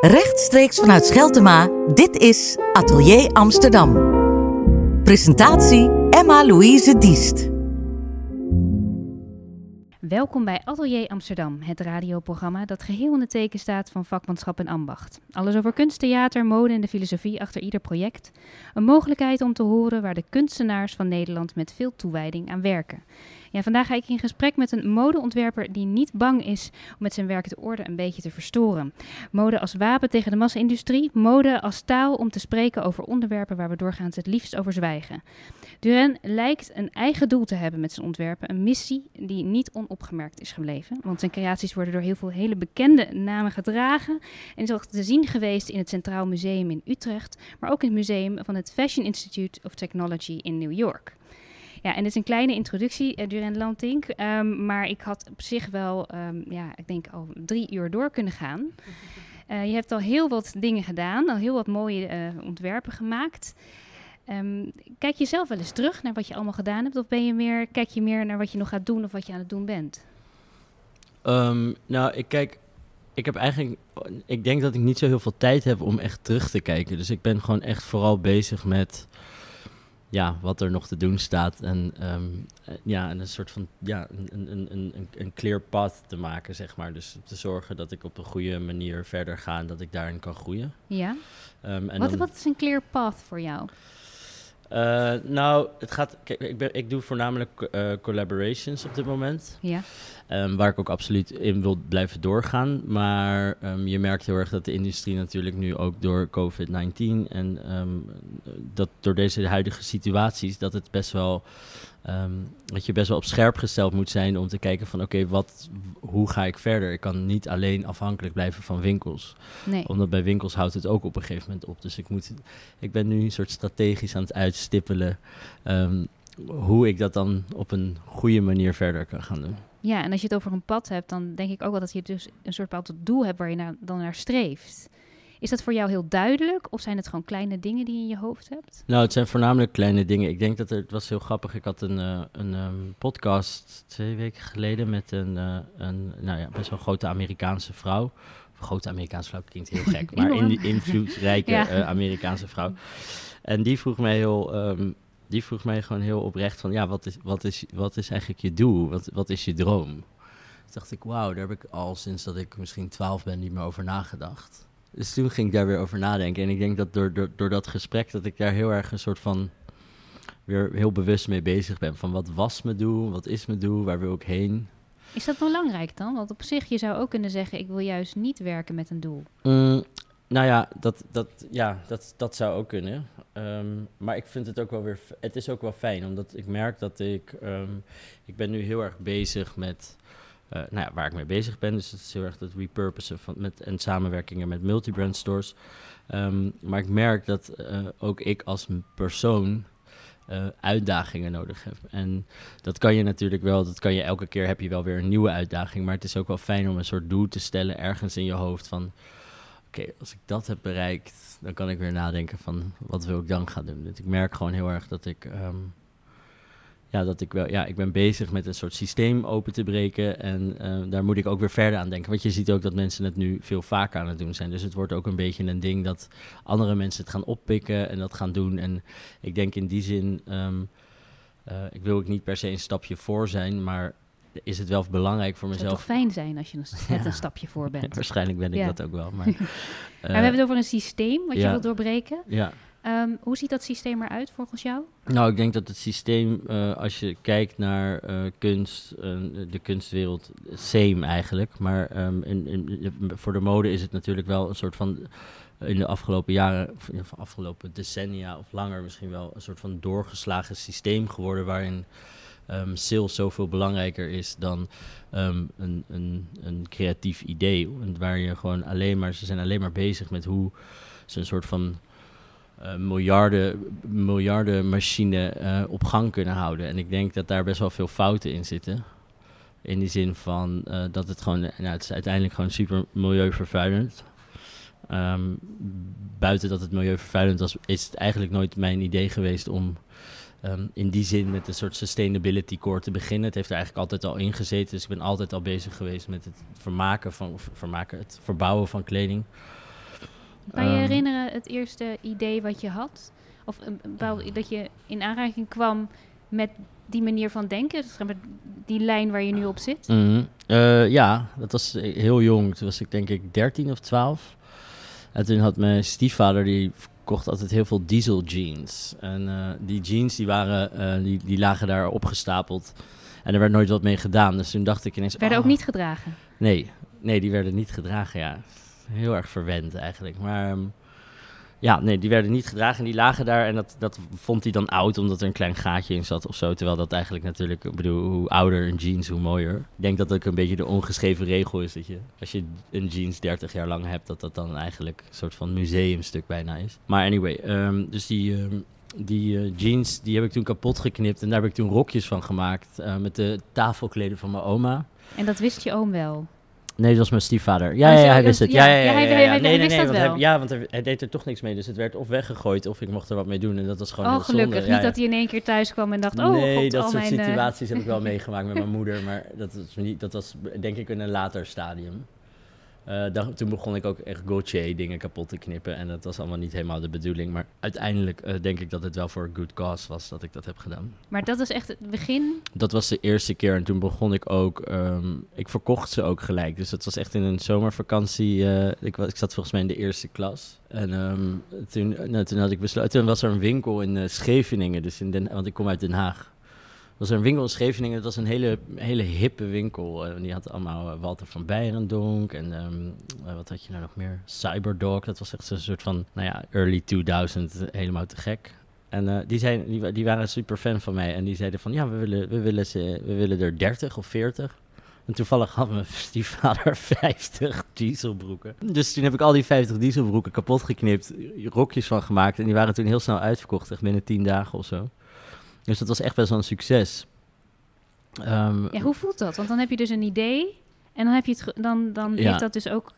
Rechtstreeks vanuit Scheltema, dit is Atelier Amsterdam. Presentatie Emma-Louise Diest. Welkom bij Atelier Amsterdam, het radioprogramma dat geheel in het teken staat van vakmanschap en ambacht. Alles over kunst, theater, mode en de filosofie achter ieder project. Een mogelijkheid om te horen waar de kunstenaars van Nederland met veel toewijding aan werken. Ja, vandaag ga ik in gesprek met een modeontwerper die niet bang is om met zijn werk de orde een beetje te verstoren. Mode als wapen tegen de massa-industrie, mode als taal om te spreken over onderwerpen waar we doorgaans het liefst over zwijgen. Duren lijkt een eigen doel te hebben met zijn ontwerpen, een missie die niet onopgemerkt is gebleven. Want zijn creaties worden door heel veel hele bekende namen gedragen en is ook te zien geweest in het Centraal Museum in Utrecht, maar ook in het museum van het Fashion Institute of Technology in New York. Ja, en dit is een kleine introductie, uh, Duran Lantink. Um, maar ik had op zich wel, um, ja, ik denk al drie uur door kunnen gaan. Uh, je hebt al heel wat dingen gedaan, al heel wat mooie uh, ontwerpen gemaakt. Um, kijk je zelf wel eens terug naar wat je allemaal gedaan hebt? Of ben je meer, kijk je meer naar wat je nog gaat doen of wat je aan het doen bent? Um, nou, ik kijk. Ik heb eigenlijk. Ik denk dat ik niet zo heel veel tijd heb om echt terug te kijken. Dus ik ben gewoon echt vooral bezig met ja, wat er nog te doen staat. En um, ja, en een soort van ja, een, een, een, een clear path te maken, zeg maar. Dus te zorgen dat ik op een goede manier verder ga en dat ik daarin kan groeien. Ja. Um, en wat, dan, wat is een clear path voor jou? Uh, nou, het gaat. Kijk, ik, ben, ik doe voornamelijk uh, collaborations op dit moment. Ja. Um, waar ik ook absoluut in wil blijven doorgaan. Maar um, je merkt heel erg dat de industrie natuurlijk nu ook door COVID-19 en um, dat door deze huidige situaties, dat het best wel. dat je best wel op scherp gesteld moet zijn om te kijken van oké, okay, wat hoe ga ik verder? Ik kan niet alleen afhankelijk blijven van winkels. Nee. Omdat bij winkels houdt het ook op een gegeven moment op. Dus ik, moet, ik ben nu een soort strategisch aan het uitstippelen hoe ik dat dan op een goede manier verder kan gaan doen. Ja, en als je het over een pad hebt, dan denk ik ook wel dat je dus een soort bepaald doel hebt waar je naar, dan naar streeft. Is dat voor jou heel duidelijk of zijn het gewoon kleine dingen die je in je hoofd hebt? Nou, het zijn voornamelijk kleine dingen. Ik denk dat er, het was heel grappig. Ik had een, uh, een um, podcast twee weken geleden met een, uh, een nou ja, best wel grote Amerikaanse vrouw. Grote Amerikaanse vrouw klinkt heel gek, maar in invloedrijke ja. uh, Amerikaanse vrouw. En die vroeg mij heel um, die vroeg mij gewoon heel oprecht van, ja, wat is, wat is, wat is eigenlijk je doel? Wat, wat is je droom? Toen dacht ik, wauw, daar heb ik al sinds dat ik misschien twaalf ben niet meer over nagedacht. Dus toen ging ik daar weer over nadenken. En ik denk dat door, door, door dat gesprek dat ik daar heel erg een soort van weer heel bewust mee bezig ben. Van wat was mijn doel? Wat is mijn doel? Waar wil ik heen? Is dat belangrijk dan? Want op zich, je zou ook kunnen zeggen, ik wil juist niet werken met een doel. Mm, nou ja, dat, dat, ja dat, dat zou ook kunnen. Um, maar ik vind het ook wel weer. Het is ook wel fijn, omdat ik merk dat ik. Um, ik ben nu heel erg bezig met. Uh, nou ja, waar ik mee bezig ben. Dus het is heel erg het repurposen van, met, en samenwerkingen met multibrand stores. Um, maar ik merk dat uh, ook ik als persoon uh, uitdagingen nodig heb. En dat kan je natuurlijk wel, dat kan je elke keer heb je wel weer een nieuwe uitdaging. Maar het is ook wel fijn om een soort doel te stellen ergens in je hoofd van oké, als ik dat heb bereikt, dan kan ik weer nadenken van wat wil ik dan gaan doen. Dus ik merk gewoon heel erg dat ik, um, ja, dat ik wel, ja, ik ben bezig met een soort systeem open te breken en uh, daar moet ik ook weer verder aan denken. Want je ziet ook dat mensen het nu veel vaker aan het doen zijn. Dus het wordt ook een beetje een ding dat andere mensen het gaan oppikken en dat gaan doen. En ik denk in die zin, um, uh, ik wil ook niet per se een stapje voor zijn, maar is het wel belangrijk voor mezelf. Het zou toch fijn zijn als je net een stapje voor bent. Waarschijnlijk ben ik dat ook wel. Maar, uh, we hebben het over een systeem wat je wilt doorbreken. Ja. Um, hoe ziet dat systeem eruit volgens jou? Nou, ik denk dat het systeem, uh, als je kijkt naar uh, kunst, de kunstwereld, same eigenlijk. Maar um, in, in, voor de mode is het natuurlijk wel een soort van in de afgelopen jaren, of in de afgelopen decennia of langer misschien wel, een soort van doorgeslagen systeem geworden waarin um, sales zoveel belangrijker is dan um, een, een, een creatief idee. Waar je gewoon alleen maar, ze zijn alleen maar bezig met hoe ze een soort van uh, miljarden, miljarden machine uh, op gang kunnen houden. En ik denk dat daar best wel veel fouten in zitten. In die zin van uh, dat het gewoon, nou, het is uiteindelijk gewoon super milieuvervuilend. Um, buiten dat het milieuvervuilend was, is het eigenlijk nooit mijn idee geweest om um, in die zin met een soort sustainability core te beginnen. Het heeft er eigenlijk altijd al in gezeten. Dus ik ben altijd al bezig geweest met het vermaken van, vermaken, het verbouwen van kleding. Kan je Ehm, herinneren het eerste idee wat je had? Of bepaald- dat je in aanraking kwam met die manier van denken? Dus die lijn waar je nu op zit? Mhm. Eh, ja, dat was eh, heel jong. Toen was ik denk ik 13 of 12. En toen had mijn stiefvader, die kocht altijd heel veel diesel jeans. En eh, die jeans die waren, eh, die, die lagen daar opgestapeld. En er werd nooit wat mee gedaan. Dus toen dacht ik ineens... Werden ook oh, niet gedragen. Nee, nee, die werden niet gedragen, ja. Heel erg verwend eigenlijk. Maar ehm, ja, nee, die werden niet gedragen en die lagen daar. En dat, dat vond hij dan oud, omdat er een klein gaatje in zat of zo. Terwijl dat eigenlijk natuurlijk, ik bedoel, hoe ouder een jeans, hoe mooier. Ik denk dat ook een beetje de ongeschreven regel is dat je, als je een jeans 30 jaar lang hebt, dat dat dan eigenlijk een soort van museumstuk bijna is. Maar anyway, ehm, dus die... ehm, die eh, jeans die heb ik toen kapot geknipt en daar heb ik toen rokjes van gemaakt eh, met de tafelkleden van mijn oma. En dat wist je oom wel. Nee, dat was mijn stiefvader. Ja, ja, hij wist het. ja, Ja, ja, hij- hij- hij- Nee, nee, nee, want ja, want hij, deed er toch niks mee. Dus het werd of weggegooid of ik mocht er wat mee doen. En dat was gewoon Oh, heel zonde. gelukkig. Niet dat hij in één keer thuis kwam en dacht... Oh, nee, god, dat al soort mijn... eh, situaties heb ik wel meegemaakt met mijn moeder. Maar dat, is niet, dat was denk ik in een later stadium. Eh, dan- toen begon ik ook echt Gautier dingen kapot te knippen. En dat was allemaal niet helemaal de bedoeling. Maar uiteindelijk eh, denk ik dat het wel voor een good cause was dat ik dat heb gedaan. Maar dat is echt het begin. Dat was de eerste keer en toen begon ik ook. ehm, ik verkocht ze ook gelijk. Dus het was echt in een zomervakantie. eh, ik, was, ik zat volgens mij in de eerste klas. En ehm, toen, nou, toen had ik besloten. Toen was er een winkel in Scheveningen. Dus in Den, want ik kom uit Den Haag. Was een winkel in Scheveningen. Dat was een hele, hele hippe winkel. En die had allemaal eh, Walter van Beirendonk. En ehm, eh, wat had je nou nog meer? Cyberdog. Dat was echt zo'n soort van. Nou ja, early 2000. Helemaal te gek. En eh, die, zijn, die waren super fan van mij. En die zeiden van, ja, we willen, we willen, ze, we willen er 30 of 40. En toevallig had mijn stiefvader 50 dieselbroeken. Dus toen heb ik al die 50 dieselbroeken kapot geknipt, rokjes van gemaakt. En die waren toen heel snel uitverkocht, echt binnen 10 dagen of zo. Dus dat was echt best wel een succes. Ehm, Ja, hoe voelt dat? Want dan heb je dus een idee en dan, heb je het dan, dan Ja. heeft dat dus ook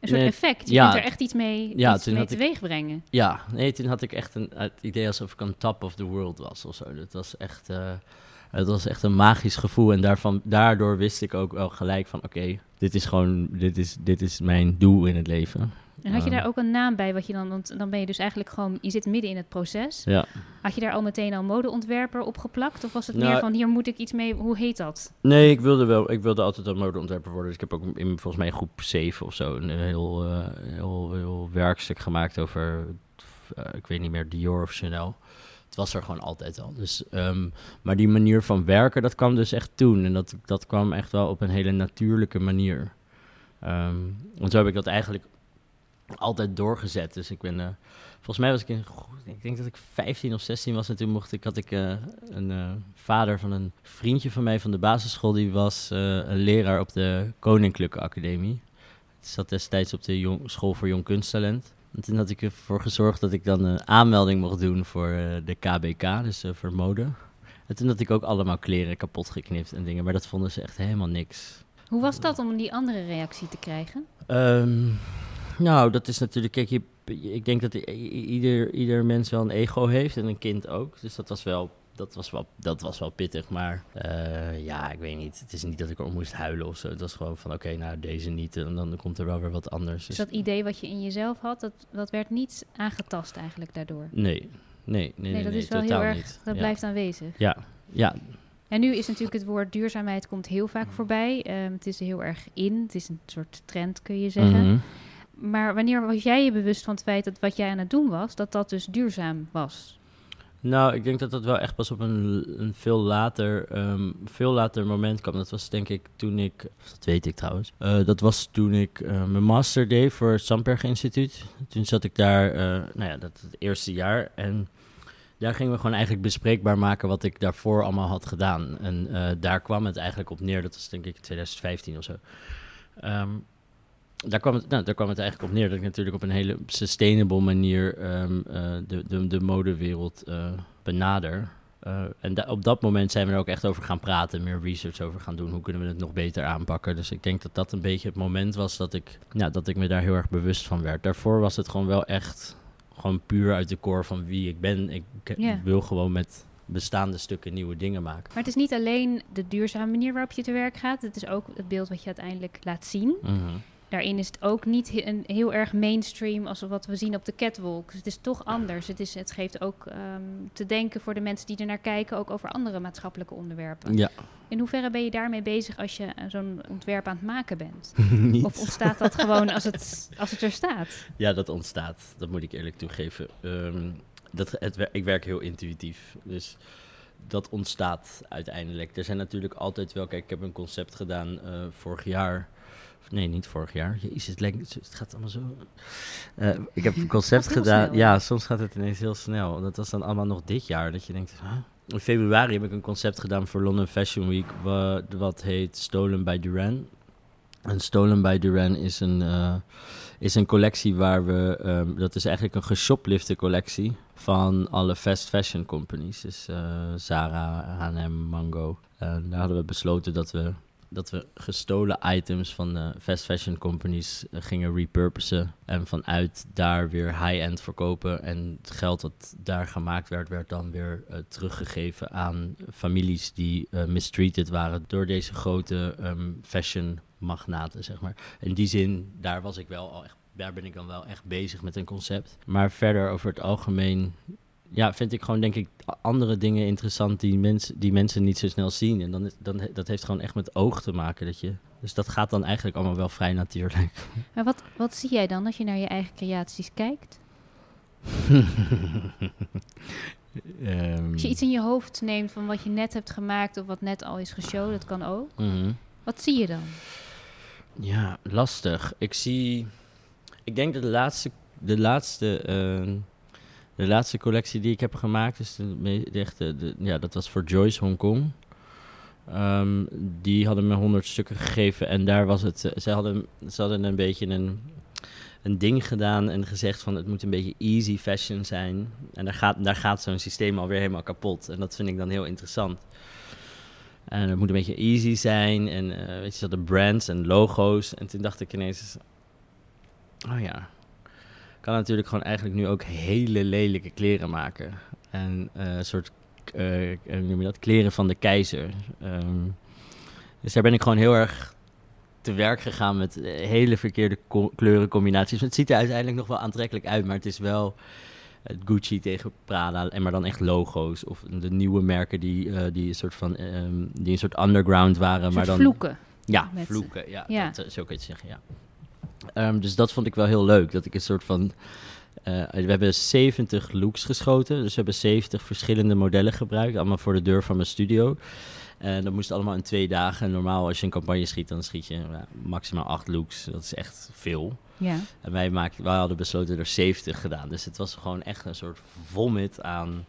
een soort Nee, effect. Je ja. kunt er echt iets mee, Ja, iets mee had ik- teweeg brengen. Ja, nee, toen had ik echt een, het idee alsof ik on top of the world was of zo. Dat was echt, eh, het was echt een magisch gevoel. En daarvan, daardoor wist ik ook wel gelijk van, oké, dit is gewoon, dit is, dit is mijn doel in het leven. En had je Ehm. daar ook een naam bij? Wat je dan, want dan ben je dus eigenlijk gewoon, je zit midden in het proces. Ja. Had je daar al meteen al modeontwerper op geplakt? Of was het Nou, meer van, hier moet ik iets mee, hoe heet dat? Nee, ik wilde wel, ik wilde altijd al modeontwerper worden. Dus ik heb ook in, volgens mij groep 7 of zo een heel, eh, heel, heel werkstuk gemaakt over, eh, ik weet niet meer, Dior of Chanel. Het was er gewoon altijd al. Dus, ehm, maar die manier van werken, dat kwam dus echt toen. En dat, dat kwam echt wel op een hele natuurlijke manier. Ehm, want zo heb ik dat eigenlijk altijd doorgezet. Dus ik ben, eh, volgens mij was ik in, ik denk dat ik 15 of 16 was. En toen mocht ik, had ik eh, een eh, vader van een vriendje van mij van de basisschool. Die was een leraar op de Koninklijke Academie. Ik zat destijds op de jong, school voor jong kunsttalent. En toen had ik ervoor gezorgd dat ik dan een aanmelding mocht doen voor de KBK, dus voor mode. En toen had ik ook allemaal kleren kapot geknipt en dingen, maar dat vonden ze echt helemaal niks. Hoe was dat om die andere reactie te krijgen? Ehm, nou, dat is natuurlijk, kijk, je, ik denk dat ieder, ieder mens wel een ego heeft en een kind ook. Dus dat was wel, dat was wel, dat was wel pittig. Maar eh, ja, ik weet niet. Het is niet dat ik erom moest huilen of zo. Het was gewoon van, oké, nou deze niet. En dan komt er wel weer wat anders. Dus Dus, dat idee wat je in jezelf had, dat, dat werd niet aangetast eigenlijk daardoor. nee, nee, nee, nee, dat nee, is wel heel erg, niet. dat ja. blijft aanwezig. Ja, ja, En nu is natuurlijk het woord duurzaamheid komt heel vaak voorbij. Ehm, het is heel erg in, het is een soort trend kun je zeggen. Mhm. Maar wanneer was jij je bewust van het feit dat wat jij aan het doen was, dat dat dus duurzaam was? Nou, ik denk dat dat wel echt pas op een, een veel, later, ehm, veel later moment kwam. Dat was denk ik toen ik, dat weet ik trouwens, Eh, dat was toen ik eh, mijn master deed voor het Sandberg Instituut. Toen zat ik daar, eh, nou ja, dat het eerste jaar. En daar gingen we gewoon eigenlijk bespreekbaar maken wat ik daarvoor allemaal had gedaan. En daar kwam het eigenlijk op neer, dat was denk ik 2015 of zo. Ehm, daar kwam, het, nou, daar kwam het eigenlijk op neer dat ik natuurlijk op een hele sustainable manier ehm, eh, de, de, de modewereld eh, benader. Eh, en da- op dat moment zijn we er ook echt over gaan praten, meer research over gaan doen. Hoe kunnen we het nog beter aanpakken? Dus ik denk dat dat een beetje het moment was dat ik, ja, dat ik me daar heel erg bewust van werd. Daarvoor was het gewoon wel echt gewoon puur uit de core van wie ik ben. Ik wil gewoon met bestaande stukken nieuwe dingen maken. Maar het is niet alleen de duurzame manier waarop je te werk gaat. Het is ook het beeld wat je uiteindelijk laat zien. Mhm. Daarin is het ook niet he- een, heel erg mainstream als wat we zien op de catwalk. Het is toch anders. Het, is, het geeft ook ehm, te denken voor de mensen die er naar kijken, ook over andere maatschappelijke onderwerpen. Ja, In hoeverre ben je daarmee bezig als je eh, zo'n ontwerp aan het maken bent? Of ontstaat dat gewoon als het, als het er staat? Ja, dat ontstaat. Dat moet ik eerlijk toegeven. Ehm, dat, het, ik werk heel intuïtief. Dus dat ontstaat uiteindelijk. Er zijn natuurlijk altijd wel... Kijk, ik heb een concept gedaan eh, vorig jaar. Nee, niet vorig jaar. Jezus, het, lijkt- het gaat allemaal zo... Eh, ik heb een concept gedaan. snel. Ja, soms gaat het ineens heel snel. Dat was dan allemaal nog dit jaar. Dat je denkt... huh? In februari heb ik een concept gedaan voor London Fashion Week. Wat, wat heet Stolen by Duran. En Stolen by Duran is een... eh, is een collectie waar we, ehm, dat is eigenlijk een geshoplifte collectie van alle fast fashion companies. Dus eh, Zara, H&M, Mango. En daar hadden we besloten dat we, dat we gestolen items van de fast fashion companies eh, gingen repurposen. En vanuit daar weer high-end verkopen. En het geld dat daar gemaakt werd, werd dan weer eh, teruggegeven aan families die mistreated waren door deze grote ehm, fashion magnaten, zeg maar. In die zin, daar was ik wel al echt, daar ben ik dan wel echt bezig met een concept. Maar verder over het algemeen, ja, vind ik gewoon denk ik andere dingen interessant die, mensen die mensen niet zo snel zien. En dan, is- dan dat heeft gewoon echt met oog te maken. Dat je, dus dat gaat dan eigenlijk allemaal wel vrij natuurlijk. Maar wat, wat zie jij dan als je naar je eigen creaties kijkt? Ehm, Als je iets in je hoofd neemt van wat je net hebt gemaakt of wat net al is geshowd, dat kan ook. mhm. Wat zie je dan? Ja, lastig. Ik zie. Ik denk dat de laatste. De laatste. eh, de laatste collectie die ik heb gemaakt. is de, ja, dat was voor Joyce Hongkong. Ehm, die hadden me 100 stukken gegeven. En daar was het. eh, ze, hadden, ze hadden een beetje een. Een ding gedaan en gezegd van het moet een beetje easy fashion zijn. En daar gaat, daar gaat zo'n systeem alweer helemaal kapot. En dat vind ik dan heel interessant. En het moet een beetje easy zijn. En eh, weet je, ze hadden brands en logo's. En toen dacht ik ineens... Oh ja. Kan natuurlijk gewoon eigenlijk nu ook hele lelijke kleren maken. En eh, een soort... eh, noem je dat? Kleren van de keizer. Ehm, dus daar ben ik gewoon heel erg te werk gegaan met eh, hele verkeerde kleurencombinaties. Het ziet er uiteindelijk nog wel aantrekkelijk uit, maar het is wel het Gucci tegen Prada en maar dan echt logo's of de nieuwe merken die, die een soort van ehm, die een soort underground waren, maar dan vloeken. ja vloeken, ja, Ja. Dat, zo kun je het zeggen, ja. Ehm, dus dat vond ik wel heel leuk, dat ik een soort van eh, we hebben 70 looks geschoten, dus we hebben 70 verschillende modellen gebruikt, allemaal voor de deur van mijn studio. En dat moest allemaal in twee dagen. En normaal als je een campagne schiet, dan schiet je ja, maximaal acht looks. Dat is echt veel. Ja. En wij, maakten, wij hadden besloten er 70 gedaan. Dus het was gewoon echt een soort vomit aan.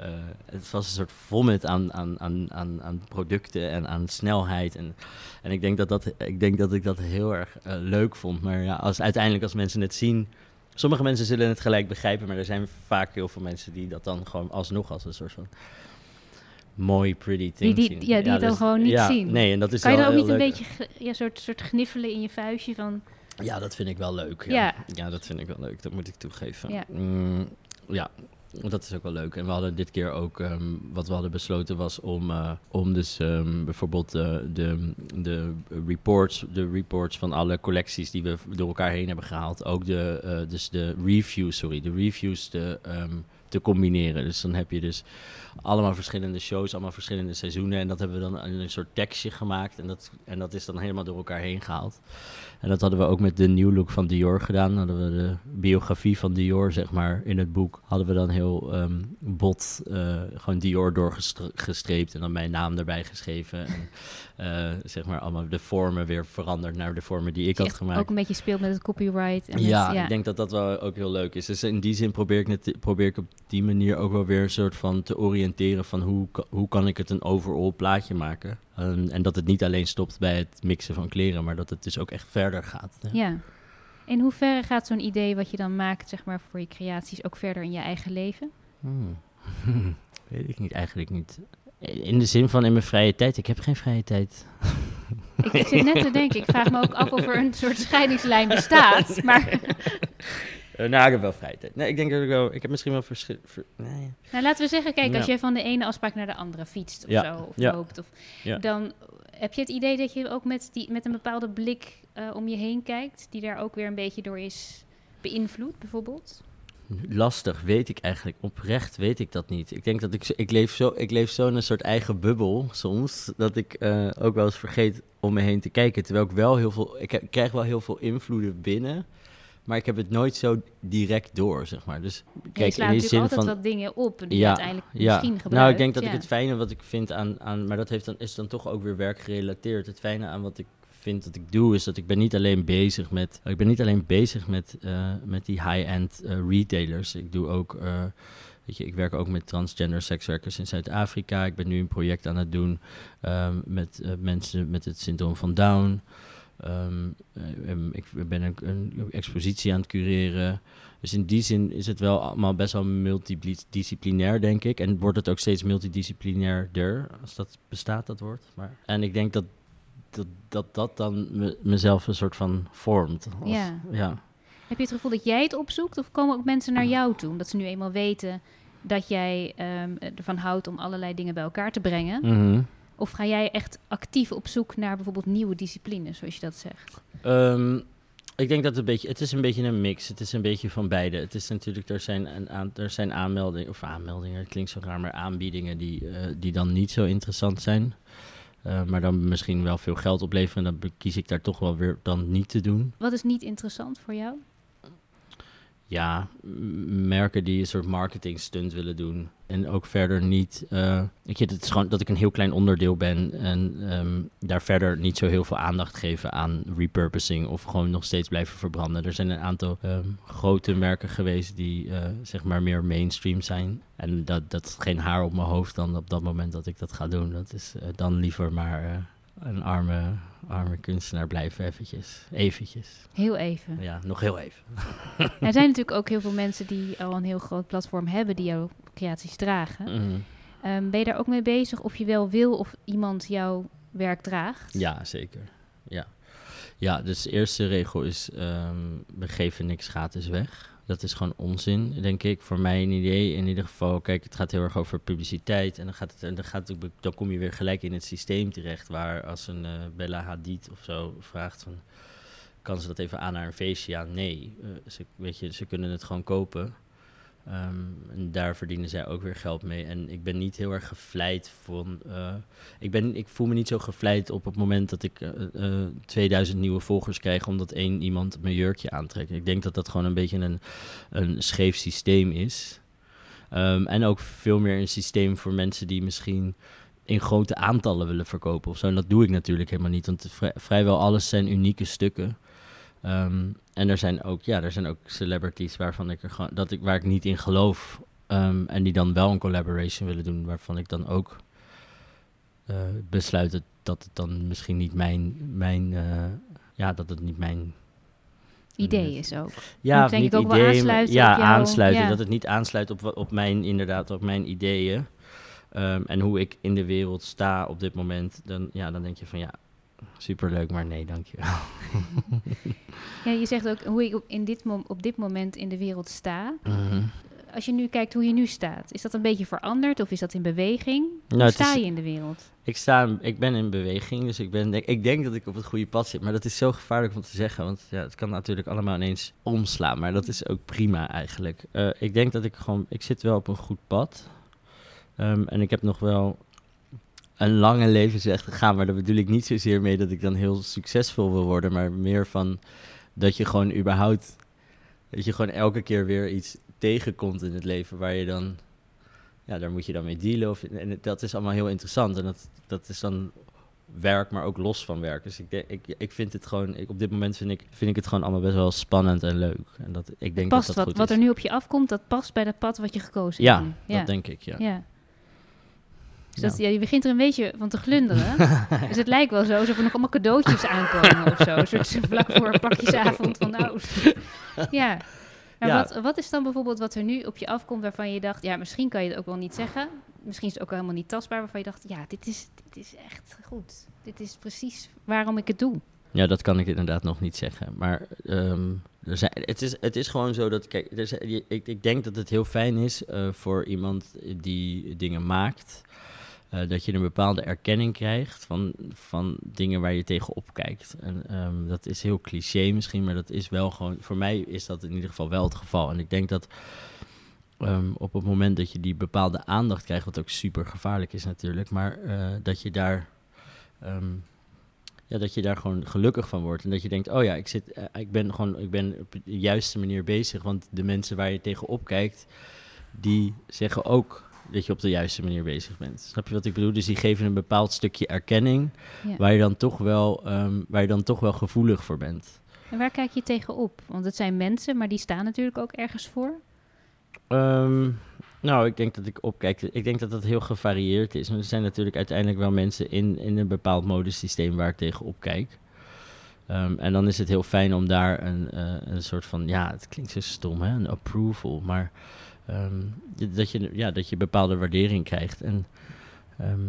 Eh, het was een soort vomit aan, aan, aan, aan, aan producten en aan snelheid. En, en ik, denk dat dat, ik denk dat ik dat heel erg eh, leuk vond. Maar ja, als, uiteindelijk als mensen het zien. Sommige mensen zullen het gelijk begrijpen, maar er zijn vaak heel veel mensen die dat dan gewoon alsnog als een soort van mooi, pretty thing die- zien. ja, die het dan dus- gewoon niet ja, zien. Nee, en dat is Kan je dan ook niet een beetje ja, soort, soort gniffelen in je vuistje van... Ja, dat vind ik wel leuk. Ja. Ja. Ja. dat vind ik wel leuk. Dat moet ik toegeven. Ja. Mm, ja, dat is ook wel leuk. En we hadden dit keer ook, ehm, wat we hadden besloten was om, eh, om dus ehm, bijvoorbeeld eh, de, de, reports, de reports van alle collecties die we door elkaar heen hebben gehaald, ook de, eh, dus de reviews, sorry, de reviews te, ehm, te combineren. Dus dan heb je dus allemaal verschillende shows, allemaal verschillende seizoenen. En dat hebben we dan in een soort tekstje gemaakt. En dat, en dat is dan helemaal door elkaar heen gehaald. En dat hadden we ook met de New Look van Dior gedaan. Hadden we de biografie van Dior, zeg maar, in het boek. Hadden we dan heel ehm, bot eh, gewoon Dior doorgestreept en dan mijn naam erbij geschreven. En eh, zeg maar allemaal de vormen weer veranderd naar de vormen die ik had gemaakt. ook een beetje speelt met het copyright. En met- Ja, ja, ik denk dat dat wel ook heel leuk is. Dus in die zin probeer ik, net, probeer ik op die manier ook wel weer een soort van te oriënteren van hoe, hoe kan ik het een overall plaatje maken. En, en dat het niet alleen stopt bij het mixen van kleren, maar dat het dus ook echt verder gaat. Ja. Ja. In hoeverre gaat zo'n idee wat je dan maakt, zeg maar, voor je creaties ook verder in je eigen leven? Hmm. Weet ik niet, eigenlijk niet. In de zin van in mijn vrije tijd. Ik heb geen vrije tijd. Ik, ik zit net te denken, ik vraag me ook af of er een soort scheidingslijn bestaat. Maar nou, ik heb wel vrije tijd. Nee, ik denk dat ik wel... Ik heb misschien wel verschil... ver- nee. nou, laten we zeggen, kijk, als Ja. je van de ene afspraak naar de andere fietst of Ja, zo, of ja. loopt, of, Ja. dan heb je het idee dat je ook met, die, met een bepaalde blik eh, om je heen kijkt, die daar ook weer een beetje door is beïnvloed, bijvoorbeeld? Lastig, weet ik eigenlijk. Oprecht weet ik dat niet. Ik denk dat ik, ik leef zo, ik leef zo in een soort eigen bubbel soms, dat ik eh, ook wel eens vergeet om me heen te kijken. Terwijl ik wel heel veel, ik, ik krijg wel heel veel invloeden binnen, maar ik heb het nooit zo direct door, zeg maar. Dus Ja, je kijk, slaat in zin altijd van, wat dingen op die Ja, uiteindelijk ja. misschien gebruikt. Nou, ik denk dat ja. ik het fijne wat ik vind aan, aan maar dat heeft dan, is dan toch ook weer werkgerelateerd. Het fijne aan wat ik vind dat ik doe, is dat ik ben niet alleen bezig met, ik ben niet alleen bezig met, eh, met die high-end eh, retailers. Ik doe ook, eh, weet je, ik werk ook met transgender sekswerkers in Zuid-Afrika. Ik ben nu een project aan het doen ehm, met mensen met het syndroom van Down. Ehm, eh, em, ik ben een, een expositie aan het cureren. Dus in die zin is het wel allemaal best wel multidisciplinair, denk ik. En wordt het ook steeds multidisciplinairder, als dat bestaat, dat woord. Maar, en ik denk dat dat dat, dat dan me- mezelf een soort van vormt. Als- Ja. ja. Heb je het gevoel dat jij het opzoekt of komen ook mensen naar jou toe? Omdat ze nu eenmaal weten dat jij ehm, ervan houdt om allerlei dingen bij elkaar te brengen. Mhm. Of ga jij echt actief op zoek naar bijvoorbeeld nieuwe disciplines, zoals je dat zegt? Ehm, ik denk dat het een beetje, het is een beetje een mix. Het is een beetje van beide. Het is natuurlijk, er zijn, een aan, er zijn aanmeldingen, of aanmeldingen, het klinkt zo raar, maar aanbiedingen die, eh, die dan niet zo interessant zijn. Eh, maar dan misschien wel veel geld opleveren. En dan kies ik daar toch wel weer dan niet te doen. Wat is niet interessant voor jou? Ja, merken die een soort marketing stunt willen doen. En ook verder niet. eh weet het is gewoon dat ik een heel klein onderdeel ben. En ehm, daar verder niet zo heel veel aandacht geven aan repurposing. Of gewoon nog steeds blijven verbranden. Er zijn een aantal ehm, grote merken geweest die eh, zeg maar meer mainstream zijn. En dat, dat is geen haar op mijn hoofd dan op dat moment dat ik dat ga doen. Dat is eh, dan liever maar een arme, arme kunstenaar blijven eventjes. Eventjes. Heel even. Ja, nog heel even. Er zijn natuurlijk ook heel veel mensen die al een heel groot platform hebben die jouw creaties dragen. Mhm. Ehm, ben je daar ook mee bezig of je wel wil of iemand jouw werk draagt? Ja, zeker. Ja. ja, dus de eerste regel is: ehm, we geven niks gratis weg. Dat is gewoon onzin, denk ik. Voor mij een idee in ieder geval. Kijk, het gaat heel erg over publiciteit. En dan, gaat het, dan, gaat het, dan kom je weer gelijk in het systeem terecht. Waar als een eh, Bella Hadid of zo vraagt van... Kan ze dat even aan naar een feestje? Ja, nee. Eh, ze, weet je, ze kunnen het gewoon kopen. Ehm, en daar verdienen zij ook weer geld mee. En ik ben niet heel erg gevleid van. eh, ik, ben, ik voel me niet zo gevleid op het moment dat ik eh, eh, 2000 nieuwe volgers krijg. omdat één iemand mijn jurkje aantrekt. Ik denk dat dat gewoon een beetje een, een scheef systeem is. Ehm, en ook veel meer een systeem voor mensen die misschien in grote aantallen willen verkopen of zo. En dat doe ik natuurlijk helemaal niet, want vrij- vrijwel alles zijn unieke stukken. Ehm, en er zijn ook, ja, er zijn ook celebrities waarvan ik er gewoon, dat ik, waar ik niet in geloof. ehm, en die dan wel een collaboration willen doen, waarvan ik dan ook eh, besluit dat, dat het dan misschien niet mijn, mijn eh, ja, dat het niet mijn Idee is ook. ja, denk niet ik ook wel maar- ja, jouw- aansluiten. ja. Dat het niet aansluit op, op mijn, inderdaad, op mijn ideeën. Ehm, en hoe ik in de wereld sta op dit moment. Dan, ja, dan denk je van ja, superleuk, maar nee, dankjewel. Ja, je zegt ook hoe ik op, in dit op dit moment in de wereld sta. Mhm. Als je nu kijkt hoe je nu staat, is dat een beetje veranderd of is dat in beweging? Hoe Nou, sta is- je in de wereld? Ik, sta, ik ben in beweging, dus ik, ben, ik denk dat ik op het goede pad zit. Maar dat is zo gevaarlijk om te zeggen, want ja, het kan natuurlijk allemaal ineens omslaan. Maar dat is ook prima eigenlijk. Eh, ik denk dat ik gewoon, ik zit wel op een goed pad. Ehm, en ik heb nog wel een lange levensweg te gaan. Maar daar bedoel ik niet zozeer mee dat ik dan heel succesvol wil worden. Maar meer van dat je gewoon überhaupt, dat je gewoon elke keer weer iets tegenkomt in het leven waar je dan ja, daar moet je dan mee dealen. Of, en dat is allemaal heel interessant. En dat, dat is dan werk, maar ook los van werk. Dus ik, denk, ik, ik vind het gewoon, ik, op dit moment vind ik, vind ik het gewoon allemaal best wel spannend en leuk. En dat, ik denk Past dat dat wat, goed wat er nu op je afkomt, dat past bij dat pad wat je gekozen Ja, hebt. nu. ja. dat denk ik, ja. ja. Dus Ja. dat, ja, je begint er een beetje van te glunderen. dus het lijkt wel zo alsof er nog allemaal cadeautjes aankomen of zo. Een soort vlak voor plakjesavond van nou. ja. Maar Ja. Wat, wat is dan bijvoorbeeld wat er nu op je afkomt waarvan je dacht, ja, misschien kan je het ook wel niet zeggen. Misschien is het ook helemaal niet tastbaar waarvan je dacht, ja, dit is, dit is echt goed. Dit is precies waarom ik het doe. Ja, dat kan ik inderdaad nog niet zeggen. Maar ehm, er zijn, het, is, het is gewoon zo dat, kijk, er zijn, ik, ik denk dat het heel fijn is eh, voor iemand die dingen maakt. Eh, dat je een bepaalde erkenning krijgt van, van dingen waar je tegenop kijkt. En ehm, dat is heel cliché misschien, maar dat is wel gewoon, voor mij is dat in ieder geval wel het geval. En ik denk dat ehm, op het moment dat je die bepaalde aandacht krijgt, wat ook super gevaarlijk is natuurlijk, maar eh, dat je daar. ehm, ja, dat je daar gewoon gelukkig van wordt. En dat je denkt, oh ja, ik, zit, eh, ik ben gewoon ik ben op de juiste manier bezig. Want de mensen waar je tegenop kijkt, die zeggen ook dat je op de juiste manier bezig bent. Snap je wat ik bedoel? Dus die geven een bepaald stukje erkenning Ja. waar, je dan toch wel, ehm, waar je dan toch wel gevoelig voor bent. En waar kijk je tegenop? Want het zijn mensen, maar die staan natuurlijk ook ergens voor. Ehm, nou, ik denk dat ik opkijk. Ik denk dat dat heel gevarieerd is. Want er zijn natuurlijk uiteindelijk wel mensen in, in een bepaald modesysteem waar ik tegen opkijk. Ehm, en dan is het heel fijn om daar een, eh, een soort van, ja, het klinkt zo stom, hè, een approval, maar ehm, dat, je, ja, dat je bepaalde waardering krijgt. En ehm,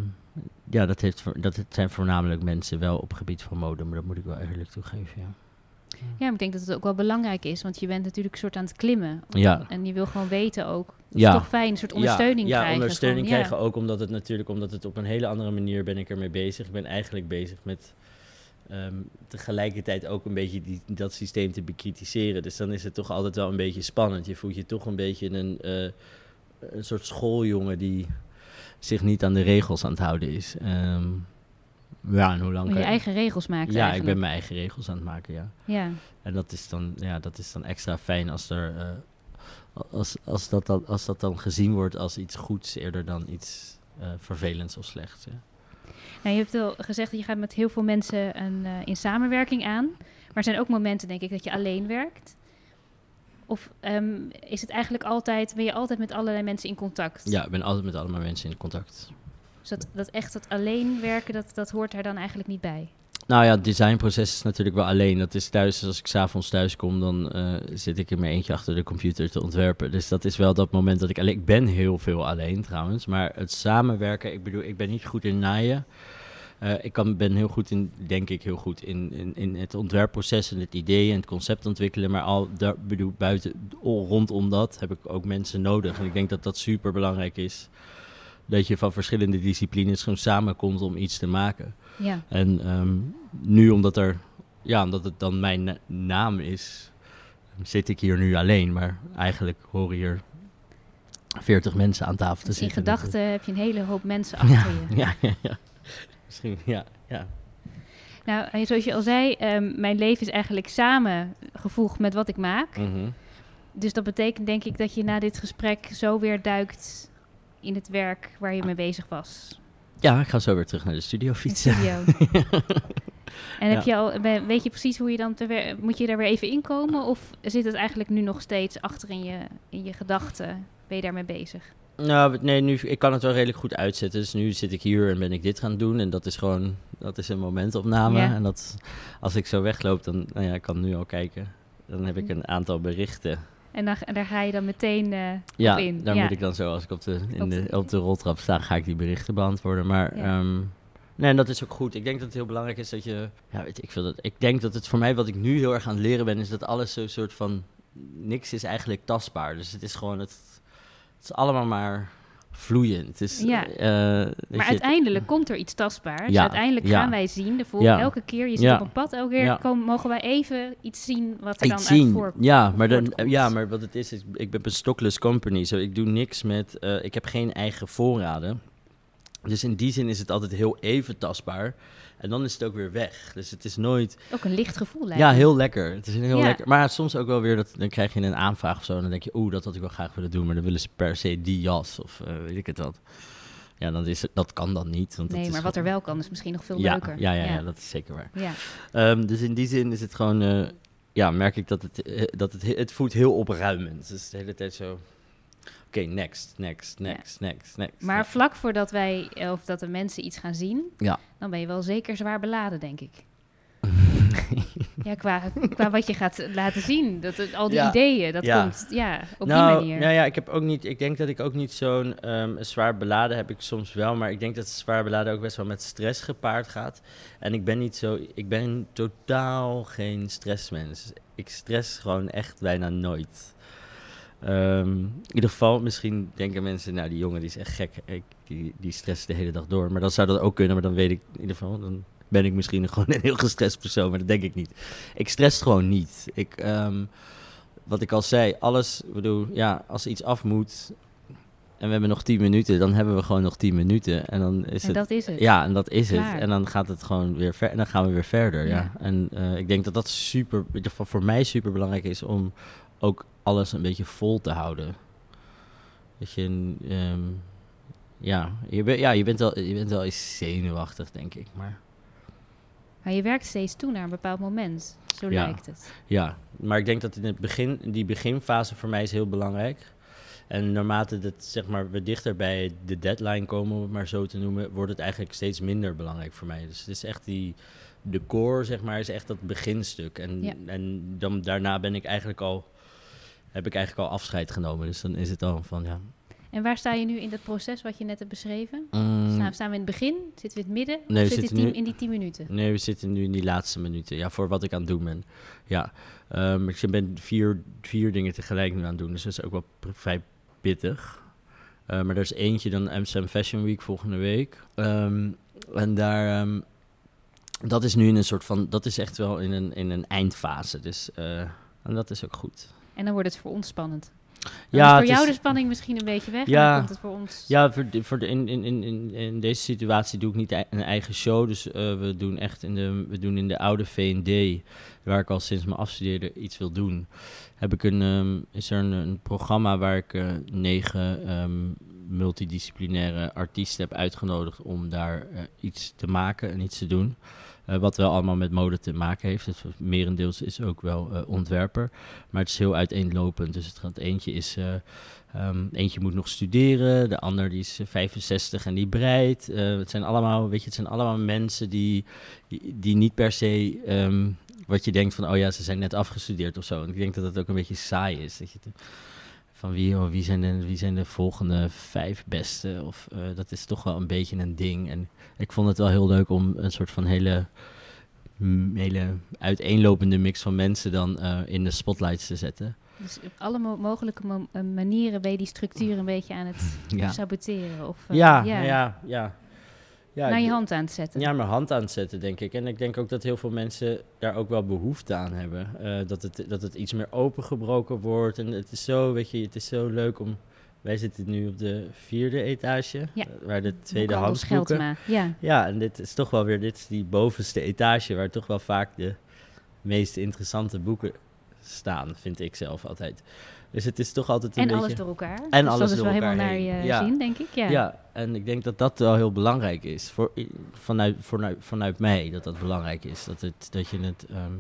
ja, dat, heeft, dat het zijn voornamelijk mensen wel op gebied van mode, maar dat moet ik wel eerlijk toegeven, ja. Ja, maar ik denk dat het ook wel belangrijk is, want je bent natuurlijk een soort aan het klimmen. Ja. En je wil gewoon weten ook. Het Ja. is toch fijn, een soort ondersteuning ja, krijgen. Ja, ondersteuning krijgen ook omdat het natuurlijk, omdat het op een hele andere manier ben ik ermee bezig. Ik ben eigenlijk bezig met ehm, tegelijkertijd ook een beetje die, dat systeem te bekritiseren. Dus dan is het toch altijd wel een beetje spannend. Je voelt je toch een beetje een, eh, een soort schooljongen die zich niet aan de regels aan het houden is. Ehm, ja, en hoe lang je kan- eigen regels maken Ja, ik ben mijn eigen regels aan het maken, ja. Ja. En dat is dan, ja, dat is dan extra fijn als, er, eh, als, als, dat dan, als dat dan gezien wordt als iets goeds eerder dan iets eh, vervelends of slechts. Ja. Nou, je hebt al gezegd dat je gaat met heel veel mensen een, eh, in samenwerking aan. Maar er zijn ook momenten, denk ik, dat je alleen werkt. Of ehm, is het eigenlijk altijd, ben je altijd met allerlei mensen in contact? ja, ik ben altijd met allemaal mensen in contact. Dus dat, dat echt dat alleen werken, dat, dat hoort er dan eigenlijk niet bij. Nou ja, het designproces is natuurlijk wel alleen. Dat is thuis, als ik s'avonds thuis kom, dan eh, zit ik in mijn eentje achter de computer te ontwerpen. Dus dat is wel dat moment dat ik alleen... Ik ben heel veel alleen trouwens, maar het samenwerken... Ik bedoel, ik ben niet goed in naaien. Eh, ik kan, ben heel goed in, denk ik, heel goed in, in, in het ontwerpproces en het idee en het concept ontwikkelen. Maar al daar, bedoel, buiten, rondom dat heb ik ook mensen nodig. En ik denk dat dat super belangrijk is. Dat je van verschillende disciplines gewoon samenkomt om iets te maken. Ja, En ehm, nu, omdat, er, ja, omdat het dan mijn na- naam is, zit ik hier nu alleen. Maar eigenlijk horen hier 40 mensen aan tafel te dus in zitten. gedachten heb je een hele hoop mensen achter je. Ja, ja, ja. Misschien, ja, ja. Nou, eh, zoals je al zei, ehm, mijn leven is eigenlijk samengevoegd met wat ik maak. Mhm. Dus dat betekent denk ik dat je na dit gesprek zo weer duikt in het werk waar je mee bezig was. Ja, ik ga zo weer terug naar de studio fietsen. studio. En heb Ja. je al, we- weet je precies hoe je dan te moet je daar weer even inkomen? Of zit het eigenlijk nu nog steeds achter in je, in je gedachten? Ben je daarmee bezig? Nou, nee, nu, ik kan het wel redelijk goed uitzetten. Dus nu zit ik hier en ben ik dit gaan doen. En dat is gewoon, dat is een momentopname. Ja. En dat, als ik zo wegloop, dan, nou ja, ik kan nu al kijken. Dan heb ik een aantal berichten. En daar, daar ga je dan meteen eh, Ja, op in. daar ja. moet ik dan zo, als ik op de, in Op de, op de roltrap sta, ga ik die berichten beantwoorden. Maar Ja. ehm, nee, en dat is ook goed. Ik denk dat het heel belangrijk is dat je, ja, weet ik veel, dat, ik denk dat het voor mij, wat ik nu heel erg aan het leren ben, is dat alles zo'n soort van, niks is eigenlijk tastbaar. Dus het is gewoon, het, het is allemaal maar vloeiend. Het is, Ja. eh, Maar uiteindelijk komt er iets tastbaars. Ja, Uiteindelijk gaan wij zien. De. Elke keer, je zit op een pad, elke keer Ja. komen, mogen wij even iets zien wat er dan uit zien, ja maar, dan, ja, maar wat het is, is ik ben een stockless company. Zo, ik doe niks met, eh, ik heb geen eigen voorraden. Dus in die zin is het altijd heel even tastbaar. En dan is het ook weer weg. Dus het is nooit... Ook een licht gevoel lijkt Ja, heel lekker. Het is heel Ja. lekker. Maar soms ook wel weer, dat, dan krijg je een aanvraag of zo. En dan denk je, oeh, dat had ik wel graag willen doen. Maar dan willen ze per se die jas of eh, weet ik het wat. Ja, dan is het, dat kan dan niet. Want Nee, maar wat er wel kan is misschien nog veel ja, leuker. Ja, ja, ja. dat is zeker waar. Ja. Ehm, dus in die zin is het gewoon, eh, ja, merk ik dat het, eh, dat het, he- het voelt heel opruimend. Dus de hele tijd zo, oké, next, next, next, next, next. Maar vlak voordat wij, of dat de mensen iets gaan zien, Ja. dan ben je wel zeker zwaar beladen, denk ik. ja, qua, qua wat je gaat laten zien. Dat, al die Ja. ideeën, dat Ja. komt ja, op nou, die manier. Nou ja, ik heb ook niet, ik denk dat ik ook niet zo'n ehm, zwaar beladen heb ik soms wel, maar ik denk dat zwaar beladen ook best wel met stress gepaard gaat. En ik ben niet zo, ik ben totaal geen stressmens. Ik stress gewoon echt bijna nooit. Ehm, in ieder geval, misschien denken mensen, nou die jongen die is echt gek, ik, die, die stresst de hele dag door. Maar dan zou dat ook kunnen, maar dan weet ik in ieder geval, dan ben ik misschien gewoon een heel gestrest persoon, maar dat denk ik niet. Ik stress gewoon niet. Ik, ehm, wat ik al zei, alles, ik bedoel, ja, als iets af moet en we hebben nog 10 minuten, dan hebben we gewoon nog 10 minuten. En dan is En het. dat is het. Ja, en dat is Klaar. het. En dan gaat het gewoon weer ver. En dan gaan we weer verder. Ja. Ja. En eh, ik denk dat dat super, voor mij super belangrijk is om ook alles een beetje vol te houden. Dat je, ehm, ja, je, bent ja, je bent wel, je bent wel eens zenuwachtig, denk ik. Maar Maar je werkt steeds toe naar een bepaald moment. Zo Ja. lijkt het. Ja, maar ik denk dat in het begin, die beginfase voor mij is heel belangrijk. En naarmate dat, zeg maar, we dichter bij de deadline komen, om het maar zo te noemen, wordt het eigenlijk steeds minder belangrijk voor mij. Dus het is echt die, de core, zeg maar, is echt dat beginstuk. En, Ja. en dan, daarna ben ik eigenlijk al, heb ik eigenlijk al afscheid genomen. Dus dan is het al van, ja. En waar sta je nu in dat proces wat je net hebt beschreven? mm, Staan, staan we in het begin? Zitten we in het midden? Nee, of we we nu- in die 10 minuten? Nee, we zitten nu in die laatste minuten. Ja, voor wat ik aan het doen ben. Ja, Ehm, ik ben vier, vier dingen tegelijk nu aan het doen. Dus dat is ook wel vrij pittig. Eh, maar er is eentje dan Amsterdam Fashion Week volgende week. Ehm, en daar... ehm, dat is nu in een soort van... Dat is echt wel in een, in een eindfase. Dus... eh, en dat is ook goed. En dan wordt het voor ons spannend. Dan Ja, is voor jou is- de spanning misschien een beetje weg. Ja. En dan komt het voor ons... Ja, voor de, voor de, in, in, in, in, deze situatie doe ik niet een eigen show. Dus eh, we doen echt in de, we doen in de oude V&D, waar ik al sinds mijn afstudeerde iets wil doen, heb ik een, ehm, is er een, een programma waar ik eh, negen ehm, multidisciplinaire artiesten heb uitgenodigd om daar eh, iets te maken en iets te doen. Eh, wat wel allemaal met mode te maken heeft. Het merendeels is ook wel eh, ontwerper. Maar het is heel uiteenlopend. Dus het gaat eentje is. eh, ehm, eentje moet nog studeren, de ander die is eh, 65 en die breidt. Het zijn allemaal, weet je, het zijn allemaal mensen die, die, niet per se ehm, wat je denkt van, oh ja, ze zijn net afgestudeerd of zo. En ik denk dat het ook een beetje saai is. Dat je van wie, oh, wie, zijn de, wie zijn de volgende vijf beste? Of eh, dat is toch wel een beetje een ding. En ik vond het wel heel leuk om een soort van hele, mm, hele uiteenlopende mix van mensen dan eh, in de spotlights te zetten. Dus op alle mo- mogelijke mo- eh, manieren ben je die structuur een beetje aan het Ja, saboteren. Of ja, ja, ja. ja. Ja, naar je hand aan het zetten. Ja, mijn hand aan het zetten, denk ik. En ik denk ook dat heel veel mensen daar ook wel behoefte aan hebben. Eh, dat, het, dat het iets meer opengebroken wordt. En het is zo, weet je, het is zo leuk om... Wij zitten nu op de vierde etage, Ja. eh, waar de tweede handboeken... Ja. Ja, en dit is toch wel weer, dit is die bovenste etage, waar toch wel vaak de meest interessante boeken staan, vind ik zelf altijd. Dus het is toch altijd een En beetje... alles door elkaar. En dus alles dat is door wel helemaal naar je. Ja. zien, denk ik. Ja. Ja. en ik denk dat dat wel heel belangrijk is. Voor, vanuit, vanuit, vanuit mij dat dat belangrijk is. Dat, het, dat je, het, ehm,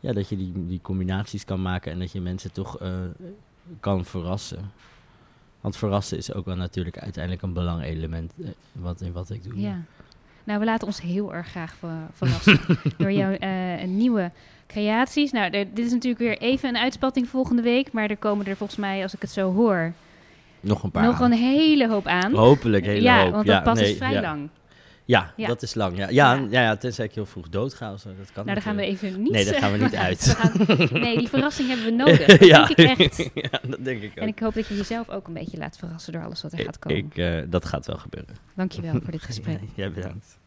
ja, dat je die, die combinaties kan maken en dat je mensen toch eh, kan verrassen. Want verrassen is ook wel natuurlijk uiteindelijk een belangrijk element eh, wat, in wat ik doe. Ja. Nou, we laten ons heel erg graag ver- verrassen door jouw eh, nieuwe creaties. Nou, dit is natuurlijk weer even een uitspatting volgende week, maar er komen er volgens mij, als ik het zo hoor, Nog een paar. nog een hele hoop aan. Hopelijk hele ja, hoop. want dat pad nee, is vrij ja. lang. Ja, Ja. dat is lang. Ja, ja, Ja. ja. ja, tenzij ik heel vroeg doodga. Dat kan Nou, daar gaan we even niet... Nee, daar gaan we niet uit. We gaan- nee, die verrassing hebben we nodig. Dat ja. denk ik echt. ja, dat denk ik ook. En ik hoop dat je jezelf ook een beetje laat verrassen door alles wat er gaat komen. Ik, eh, dat gaat wel gebeuren. Dankjewel voor dit gesprek. Jij bedankt.